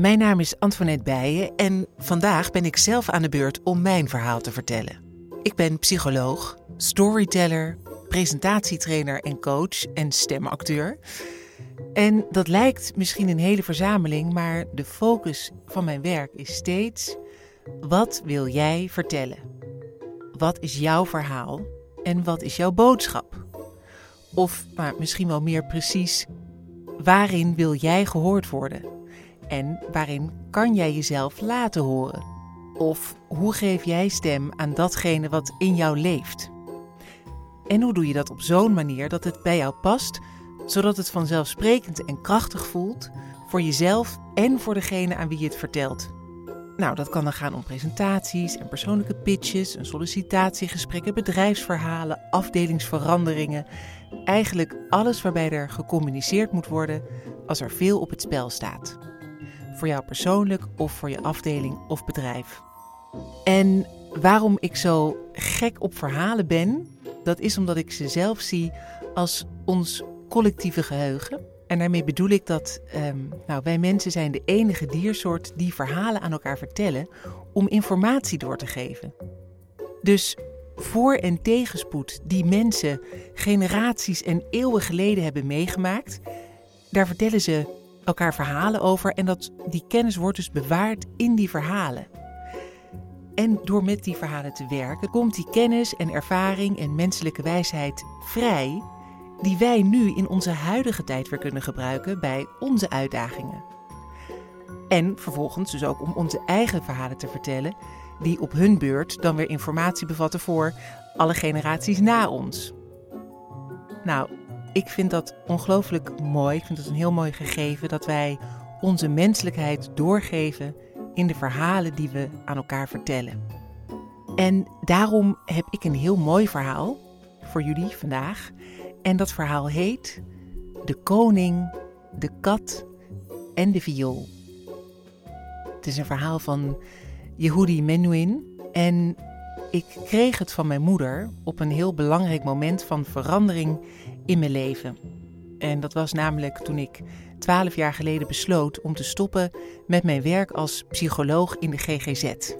Mijn naam is Antoinette Bijen en vandaag ben ik zelf aan de beurt om mijn verhaal te vertellen. Ik ben psycholoog, storyteller, presentatietrainer en coach en stemacteur. En dat lijkt misschien een hele verzameling, maar de focus van mijn werk is steeds: wat wil jij vertellen? Wat is jouw verhaal en wat is jouw boodschap? Of, maar misschien wel meer precies, waarin wil jij gehoord worden? En waarin kan jij jezelf laten horen? Of hoe geef jij stem aan datgene wat in jou leeft? En hoe doe je dat op zo'n manier dat het bij jou past, zodat het vanzelfsprekend en krachtig voelt voor jezelf en voor degene aan wie je het vertelt? Nou, dat kan dan gaan om presentaties en persoonlijke pitches, een sollicitatiegesprekken, bedrijfsverhalen, afdelingsveranderingen. Eigenlijk alles waarbij er gecommuniceerd moet worden als er veel op het spel staat. Voor jou persoonlijk of voor je afdeling of bedrijf. En waarom ik zo gek op verhalen ben, dat is omdat ik ze zelf zie als ons collectieve geheugen. En daarmee bedoel ik dat ehm, nou, wij mensen zijn de enige diersoort die verhalen aan elkaar vertellen om informatie door te geven. Dus voor- en tegenspoed die mensen generaties en eeuwen geleden hebben meegemaakt, daar vertellen ze elkaar verhalen over en dat, die kennis wordt dus bewaard in die verhalen. En door met die verhalen te werken, komt die kennis en ervaring en menselijke wijsheid vrij, die wij nu in onze huidige tijd weer kunnen gebruiken bij onze uitdagingen. En vervolgens dus ook om onze eigen verhalen te vertellen, die op hun beurt dan weer informatie bevatten voor alle generaties na ons. Nou, ik vind dat ongelooflijk mooi. Ik vind het een heel mooi gegeven dat wij onze menselijkheid doorgeven in de verhalen die we aan elkaar vertellen. En daarom heb ik een heel mooi verhaal voor jullie vandaag. En dat verhaal heet De Koning, de Kat en de Viool. Het is een verhaal van Yehudi Menuhin. En ik kreeg het van mijn moeder op een heel belangrijk moment van verandering in mijn leven. En dat was namelijk toen ik twaalf jaar geleden besloot om te stoppen met mijn werk als psycholoog in de GGZ.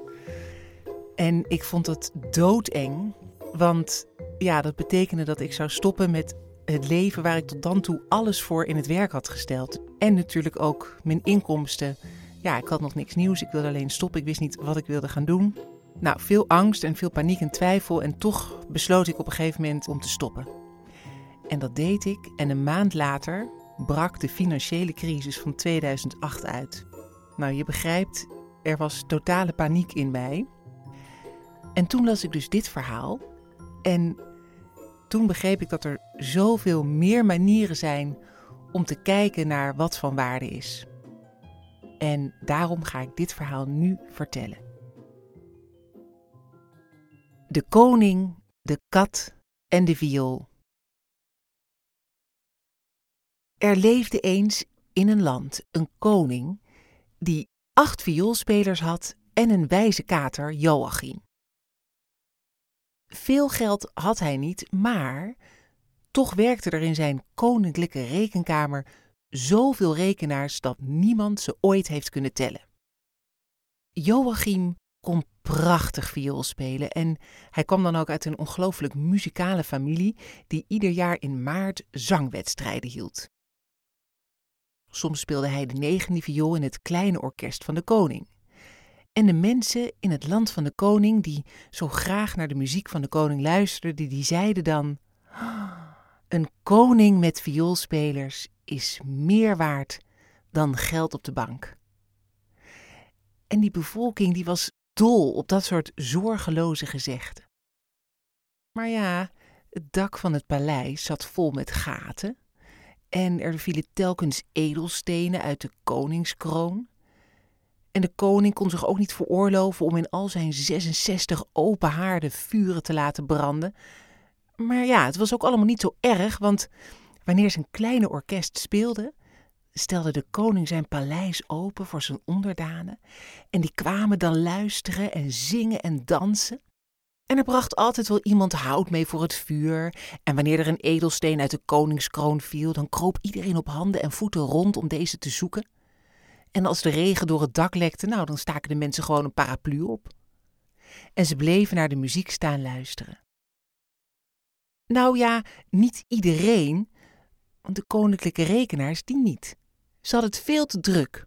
En ik vond dat doodeng, want ja, dat betekende dat ik zou stoppen met het leven waar ik tot dan toe alles voor in het werk had gesteld. En natuurlijk ook mijn inkomsten. Ja, ik had nog niks nieuws, ik wilde alleen stoppen, ik wist niet wat ik wilde gaan doen. Nou, veel angst en veel paniek en twijfel en toch besloot ik op een gegeven moment om te stoppen. En dat deed ik en een maand later brak de financiële crisis van 2008 uit. Nou, je begrijpt, er was totale paniek in mij. En toen las ik dus dit verhaal en toen begreep ik dat er zoveel meer manieren zijn om te kijken naar wat van waarde is. En daarom ga ik dit verhaal nu vertellen. De koning, de kat en de viool. Er leefde eens in een land een koning die acht vioolspelers had en een wijze kater Joachim. Veel geld had hij niet, maar toch werkte er in zijn koninklijke rekenkamer zoveel rekenaars dat niemand ze ooit heeft kunnen tellen. Joachim kon prachtig viool spelen en hij kwam dan ook uit een ongelooflijk muzikale familie die ieder jaar in maart zangwedstrijden hield. Soms speelde hij de negende viool in het kleine orkest van de koning. En de mensen in het land van de koning, die zo graag naar de muziek van de koning luisterden, die zeiden dan: Een koning met vioolspelers is meer waard dan geld op de bank. En die bevolking die was dol op dat soort zorgeloze gezegden. Maar ja, het dak van het paleis zat vol met gaten en er vielen telkens edelstenen uit de koningskroon. En de koning kon zich ook niet veroorloven om in al zijn 66 open haarden vuren te laten branden. Maar ja, het was ook allemaal niet zo erg, want wanneer zijn kleine orkest speelde, stelde de koning zijn paleis open voor zijn onderdanen. En die kwamen dan luisteren en zingen en dansen. En er bracht altijd wel iemand hout mee voor het vuur. En wanneer er een edelsteen uit de koningskroon viel, dan kroop iedereen op handen en voeten rond om deze te zoeken. En als de regen door het dak lekte, nou, dan staken de mensen gewoon een paraplu op. En ze bleven naar de muziek staan luisteren. Nou ja, niet iedereen, want de koninklijke rekenaars die niet. Ze hadden het veel te druk.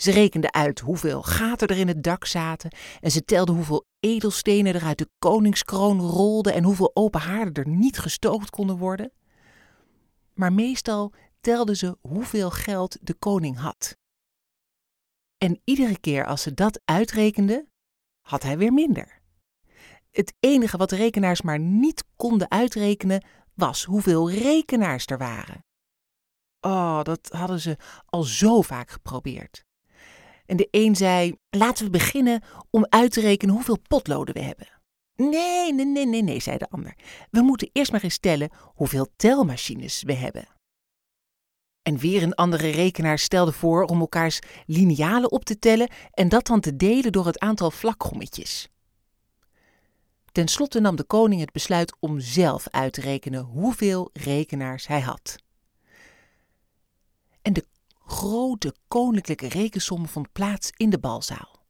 Ze rekenden uit hoeveel gaten er in het dak zaten en ze telden hoeveel edelstenen er uit de koningskroon rolden en hoeveel open haarden er niet gestookd konden worden. Maar meestal telden ze hoeveel geld de koning had. En iedere keer als ze dat uitrekenden, had hij weer minder. Het enige wat de rekenaars maar niet konden uitrekenen was hoeveel rekenaars er waren. Oh, dat hadden ze al zo vaak geprobeerd. En de een zei: Laten we beginnen om uit te rekenen hoeveel potloden we hebben. Nee, nee, nee, nee, nee, zei de ander. We moeten eerst maar eens tellen hoeveel telmachines we hebben. En weer een andere rekenaar stelde voor om elkaars linealen op te tellen en dat dan te delen door het aantal vlakgommetjes. Ten slotte nam de koning het besluit om zelf uit te rekenen hoeveel rekenaars hij had. Grote koninklijke rekensom vond plaats in de balzaal.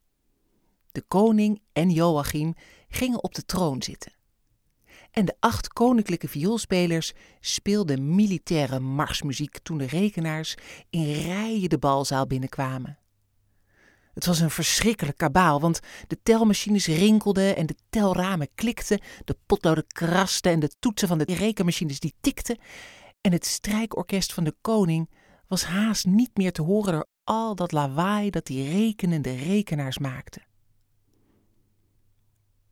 De koning en Joachim gingen op de troon zitten. En de acht koninklijke vioolspelers speelden militaire marsmuziek toen de rekenaars in rijen de balzaal binnenkwamen. Het was een verschrikkelijk kabaal, want de telmachines rinkelden en de telramen klikten, de potloden krasten en de toetsen van de rekenmachines die tikten. En het strijkorkest van de koning was haast niet meer te horen door al dat lawaai dat die rekenende rekenaars maakten.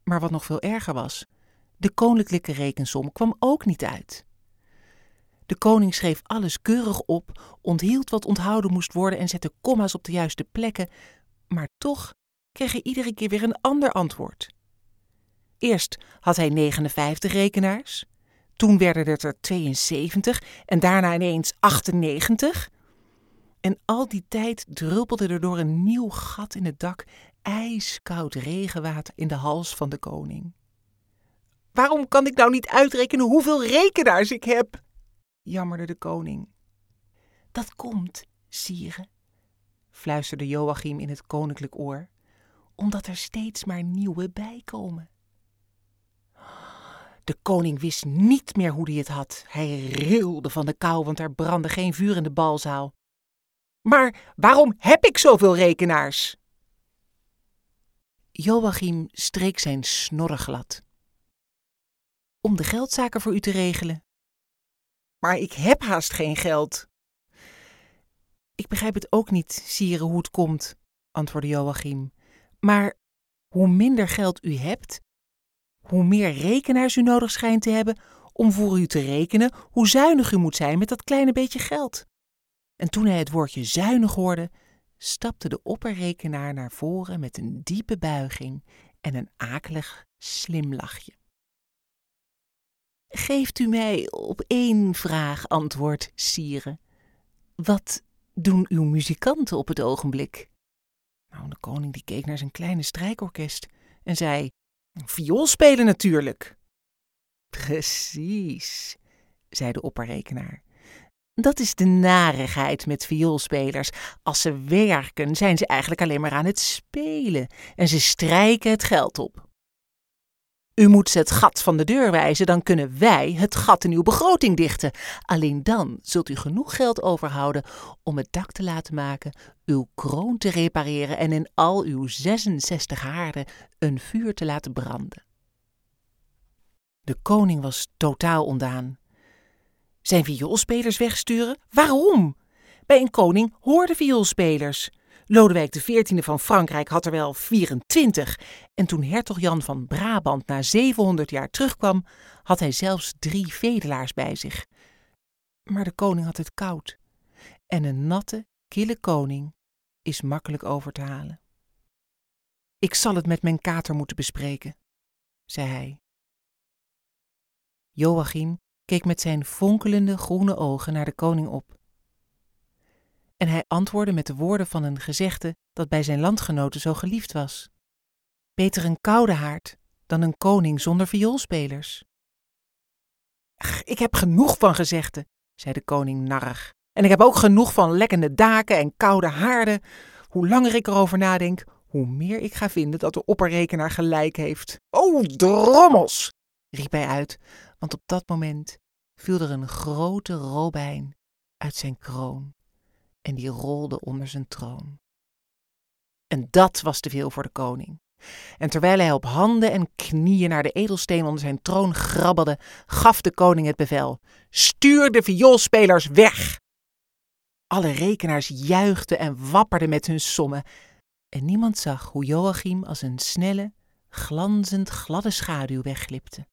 Maar wat nog veel erger was, de koninklijke rekensom kwam ook niet uit. De koning schreef alles keurig op, onthield wat onthouden moest worden en zette komma's op de juiste plekken, maar toch kreeg hij iedere keer weer een ander antwoord. Eerst had hij 59 rekenaars, toen werden het er 72 en daarna ineens 98. En al die tijd druppelde er door een nieuw gat in het dak ijskoud regenwater in de hals van de koning. Waarom kan ik nou niet uitrekenen hoeveel rekenaars ik heb? jammerde de koning. Dat komt, sire, fluisterde Joachim in het koninklijk oor, omdat er steeds maar nieuwe bijkomen. De koning wist niet meer hoe hij het had. Hij rilde van de kou, want er brandde geen vuur in de balzaal. Maar waarom heb ik zoveel rekenaars? Joachim streek zijn snorren glad. Om de geldzaken voor u te regelen. Maar ik heb haast geen geld. Ik begrijp het ook niet, sire, hoe het komt, antwoordde Joachim. Maar hoe minder geld u hebt, hoe meer rekenaars u nodig schijnt te hebben om voor u te rekenen hoe zuinig u moet zijn met dat kleine beetje geld. En toen hij het woordje zuinig hoorde, stapte de opperrekenaar naar voren met een diepe buiging en een akelig slim lachje. Geeft u mij op één vraag antwoord, sire. Wat doen uw muzikanten op het ogenblik? Nou, de koning die keek naar zijn kleine strijkorkest en zei: Viool spelen natuurlijk. Precies, zei de opperrekenaar. Dat is de narigheid met vioolspelers. Als ze werken, zijn ze eigenlijk alleen maar aan het spelen en ze strijken het geld op. U moet ze het gat van de deur wijzen, dan kunnen wij het gat in uw begroting dichten. Alleen dan zult u genoeg geld overhouden om het dak te laten maken, uw kroon te repareren en in al uw 66 haarden een vuur te laten branden. De koning was totaal ondaan. Zijn vioolspelers wegsturen? Waarom? Bij een koning hoorden vioolspelers. Lodewijk XIV van Frankrijk had er wel 24. En toen hertog Jan van Brabant na 700 jaar terugkwam, had hij zelfs drie vedelaars bij zich. Maar de koning had het koud. En een natte, kille koning is makkelijk over te halen. Ik zal het met mijn kater moeten bespreken, zei hij. Joachim keek met zijn fonkelende groene ogen naar de koning op en hij antwoordde met de woorden van een gezegde dat bij zijn landgenoten zo geliefd was. Beter een koude haard dan een koning zonder vioolspelers. Ik heb genoeg van gezegden, zei de koning narrig. En ik heb ook genoeg van lekkende daken en koude haarden. Hoe langer ik erover nadenk, hoe meer ik ga vinden dat de opperrekenaar gelijk heeft. Oh, drommels! riep hij uit, want op dat moment viel er een grote robijn uit zijn kroon en die rolde onder zijn troon. En dat was te veel voor de koning. En terwijl hij op handen en knieën naar de edelsteen onder zijn troon grabbelde, gaf de koning het bevel: Stuur de vioolspelers weg! Alle rekenaars juichten en wapperden met hun sommen, en niemand zag hoe Joachim als een snelle, glanzend gladde schaduw wegglipte.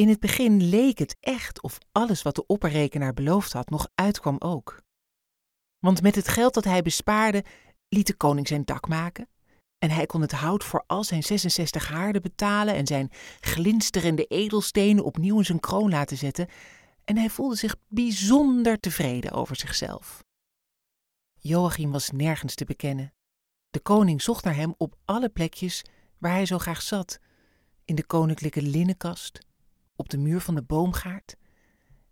In het begin leek het echt of alles wat de opperrekenaar beloofd had nog uitkwam ook. Want met het geld dat hij bespaarde, liet de koning zijn dak maken. En hij kon het hout voor al zijn 66 haarden betalen en zijn glinsterende edelstenen opnieuw in zijn kroon laten zetten. En hij voelde zich bijzonder tevreden over zichzelf. Joachim was nergens te bekennen. De koning zocht naar hem op alle plekjes waar hij zo graag zat: in de koninklijke linnenkast, op de muur van de boomgaard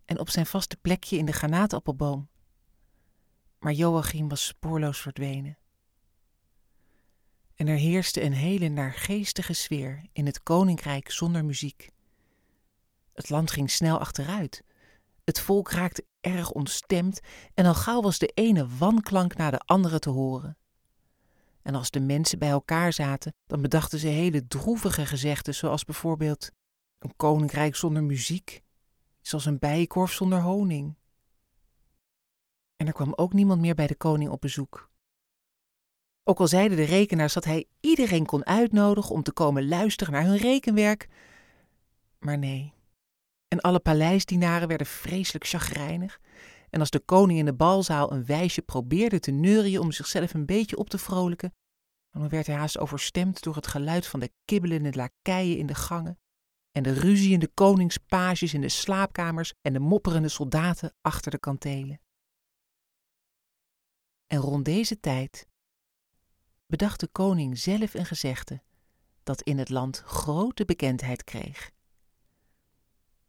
en op zijn vaste plekje in de granaatappelboom. Maar Joachim was spoorloos verdwenen. En er heerste een hele naargeestige sfeer in het koninkrijk zonder muziek. Het land ging snel achteruit. Het volk raakte erg ontstemd en al gauw was de ene wanklank na de andere te horen. En als de mensen bij elkaar zaten, dan bedachten ze hele droevige gezegden, zoals bijvoorbeeld: een koninkrijk zonder muziek is als een bijenkorf zonder honing. En er kwam ook niemand meer bij de koning op bezoek. Ook al zeiden de rekenaars dat hij iedereen kon uitnodigen om te komen luisteren naar hun rekenwerk. Maar nee. En alle paleisdienaren werden vreselijk chagrijnig. En als de koning in de balzaal een wijsje probeerde te neurien om zichzelf een beetje op te vrolijken, dan werd hij haast overstemd door het geluid van de kibbelende lakeien in de gangen en de ruziende koningspages in de slaapkamers en de mopperende soldaten achter de kantelen. En rond deze tijd bedacht de koning zelf een gezegde dat in het land grote bekendheid kreeg.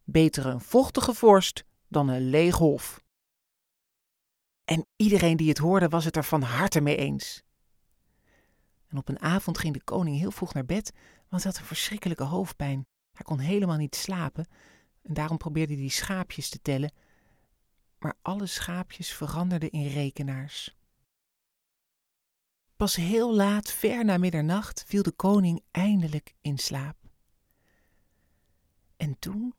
Beter een vochtige vorst dan een leeg hof. En iedereen die het hoorde was het er van harte mee eens. En op een avond ging de koning heel vroeg naar bed, want hij had een verschrikkelijke hoofdpijn. Hij kon helemaal niet slapen en daarom probeerde hij schaapjes te tellen, maar alle schaapjes veranderden in rekenaars. Pas heel laat, ver na middernacht, viel de koning eindelijk in slaap. En toen,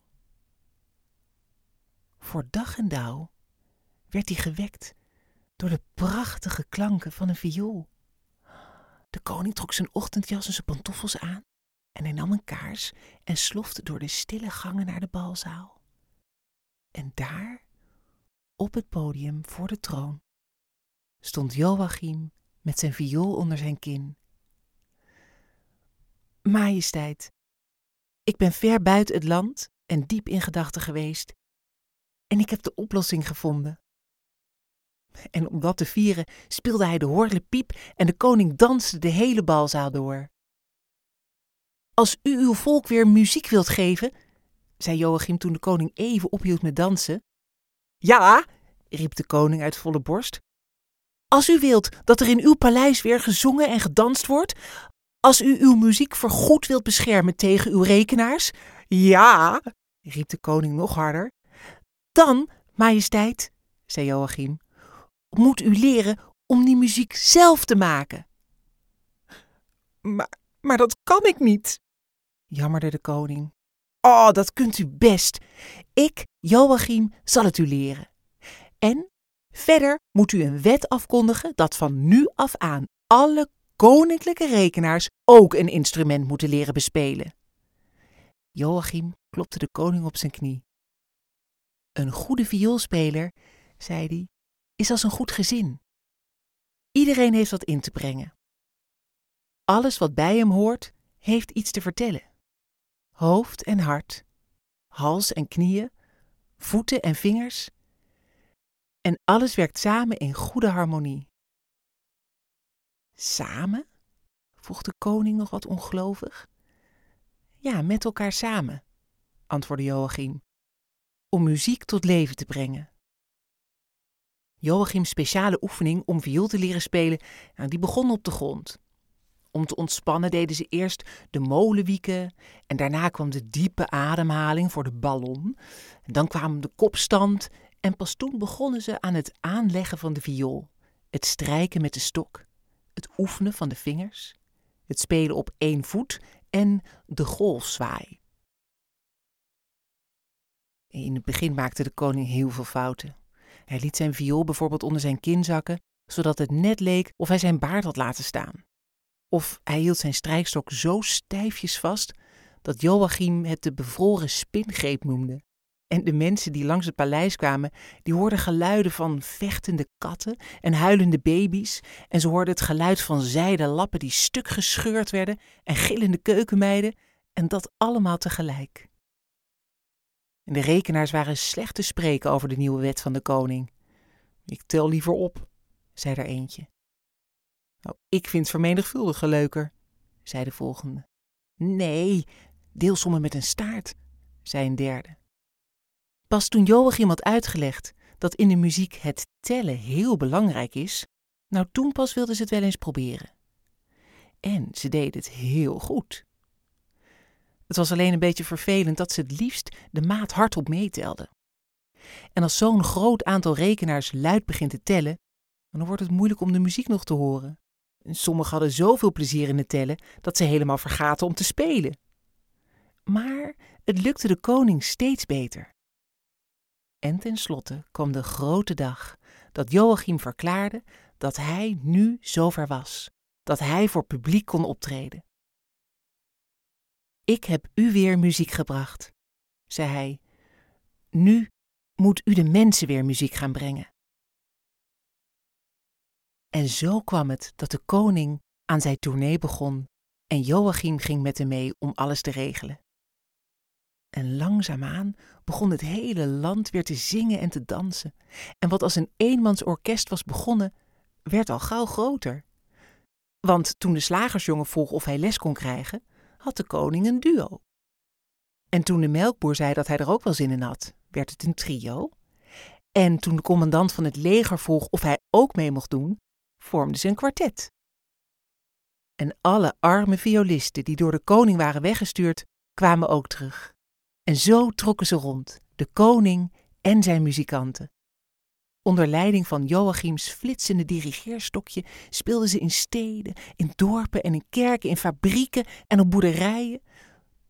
voor dag en dauw, werd hij gewekt door de prachtige klanken van een viool. De koning trok zijn ochtendjas en zijn pantoffels aan en hij nam een kaars en slofte door de stille gangen naar de balzaal. En daar, op het podium voor de troon, stond Joachim met zijn viool onder zijn kin. Majesteit, ik ben ver buiten het land en diep in gedachten geweest, en ik heb de oplossing gevonden. En om dat te vieren speelde hij de horlepiep en de koning danste de hele balzaal door. Als u uw volk weer muziek wilt geven, zei Joachim toen de koning even ophield met dansen. Ja, riep de koning uit volle borst. Als u wilt dat er in uw paleis weer gezongen en gedanst wordt, als u uw muziek voorgoed wilt beschermen tegen uw rekenaars, ja, riep de koning nog harder, dan, majesteit, zei Joachim, moet u leren om die muziek zelf te maken. Maar, maar dat kan ik niet, jammerde de koning. Oh, dat kunt u best. Ik, Joachim, zal het u leren. En verder moet u een wet afkondigen dat van nu af aan alle koninklijke rekenaars ook een instrument moeten leren bespelen. Joachim klopte de koning op zijn knie. Een goede vioolspeler, zei hij, is als een goed gezin. Iedereen heeft wat in te brengen. Alles wat bij hem hoort, heeft iets te vertellen. Hoofd en hart, hals en knieën, voeten en vingers. En alles werkt samen in goede harmonie. Samen? vroeg de koning nog wat ongelovig. Ja, met elkaar samen, antwoordde Joachim, om muziek tot leven te brengen. Joachim's speciale oefening om viool te leren spelen, nou, die begon op de grond. Om te ontspannen deden ze eerst de molenwieken en daarna kwam de diepe ademhaling voor de ballon. Dan kwam de kopstand en pas toen begonnen ze aan het aanleggen van de viool, het strijken met de stok, het oefenen van de vingers, het spelen op één voet en de golfzwaai. In het begin maakte de koning heel veel fouten. Hij liet zijn viool bijvoorbeeld onder zijn kin zakken, zodat het net leek of hij zijn baard had laten staan. Of hij hield zijn strijkstok zo stijfjes vast dat Joachim het de bevroren spingreep noemde. En de mensen die langs het paleis kwamen, die hoorden geluiden van vechtende katten en huilende baby's. En ze hoorden het geluid van zijden lappen die stuk gescheurd werden en gillende keukenmeiden. En dat allemaal tegelijk. En de rekenaars waren slecht te spreken over de nieuwe wet van de koning. Ik tel liever op, zei er eentje. Nou, ik vind vermenigvuldigen leuker, zei de volgende. Nee, deelsommen met een staart, zei een derde. Pas toen Joachim had uitgelegd dat in de muziek het tellen heel belangrijk is, nou toen pas wilden ze het wel eens proberen. En ze deden het heel goed. Het was alleen een beetje vervelend dat ze het liefst de maat hardop meetelden. En als zo'n groot aantal rekenaars luid begint te tellen, dan wordt het moeilijk om de muziek nog te horen. En sommigen hadden zoveel plezier in het tellen dat ze helemaal vergaten om te spelen. Maar het lukte de koning steeds beter. En tenslotte kwam de grote dag dat Joachim verklaarde dat hij nu zover was, dat hij voor publiek kon optreden. Ik heb u weer muziek gebracht, zei hij. Nu moet u de mensen weer muziek gaan brengen. En zo kwam het dat de koning aan zijn tournee begon en Joachim ging met hem mee om alles te regelen. En langzaamaan begon het hele land weer te zingen en te dansen. En wat als een eenmansorkest was begonnen, werd al gauw groter. Want toen de slagersjongen vroeg of hij les kon krijgen, had de koning een duo. En toen de melkboer zei dat hij er ook wel zin in had, werd het een trio. En toen de commandant van het leger vroeg of hij ook mee mocht doen, vormden ze een kwartet. En alle arme violisten die door de koning waren weggestuurd, kwamen ook terug. En zo trokken ze rond, de koning en zijn muzikanten. Onder leiding van Joachims flitsende dirigeerstokje speelden ze in steden, in dorpen en in kerken, in fabrieken en op boerderijen,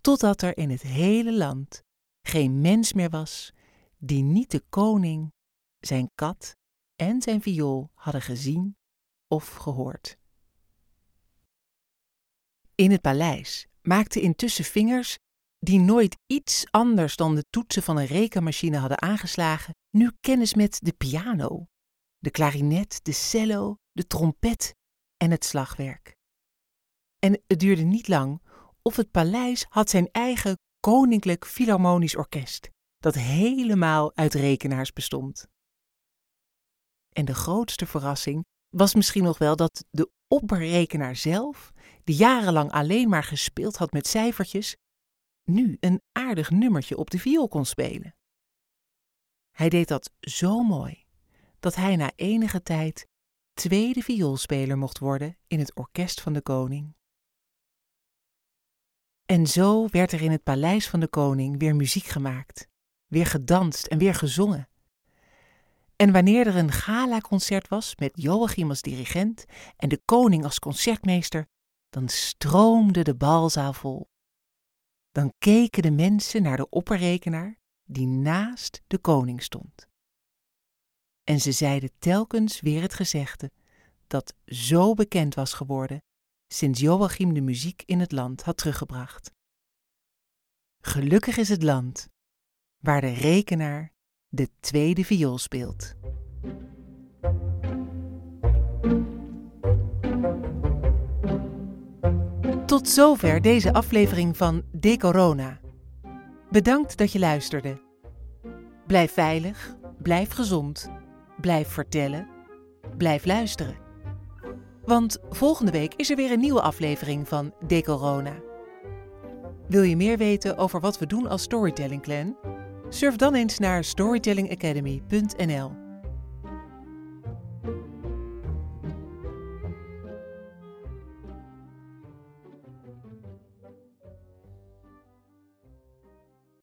totdat er in het hele land geen mens meer was die niet de koning, zijn kat en zijn viool hadden gezien of gehoord. In het paleis maakten intussen vingers die nooit iets anders dan de toetsen van een rekenmachine hadden aangeslagen, nu kennis met de piano, de klarinet, de cello, de trompet en het slagwerk. En het duurde niet lang of het paleis had zijn eigen koninklijk filharmonisch orkest, dat helemaal uit rekenaars bestond. En de grootste verrassing was misschien nog wel dat de opperrekenaar zelf, die jarenlang alleen maar gespeeld had met cijfertjes, nu een aardig nummertje op de viool kon spelen. Hij deed dat zo mooi dat hij na enige tijd tweede vioolspeler mocht worden in het orkest van de koning. En zo werd er in het paleis van de koning weer muziek gemaakt, weer gedanst en weer gezongen. En wanneer er een gala-concert was met Joachim als dirigent en de koning als concertmeester, dan stroomde de balzaal vol. Dan keken de mensen naar de opperrekenaar die naast de koning stond. En ze zeiden telkens weer het gezegde dat zo bekend was geworden sinds Joachim de muziek in het land had teruggebracht. Gelukkig is het land waar de rekenaar de tweede viool speelt. Tot zover deze aflevering van De Corona. Bedankt dat je luisterde. Blijf veilig, blijf gezond, blijf vertellen, blijf luisteren. Want volgende week is er weer een nieuwe aflevering van De Corona. Wil je meer weten over wat we doen als Storytelling Clan? Surf dan eens naar storytellingacademy.nl.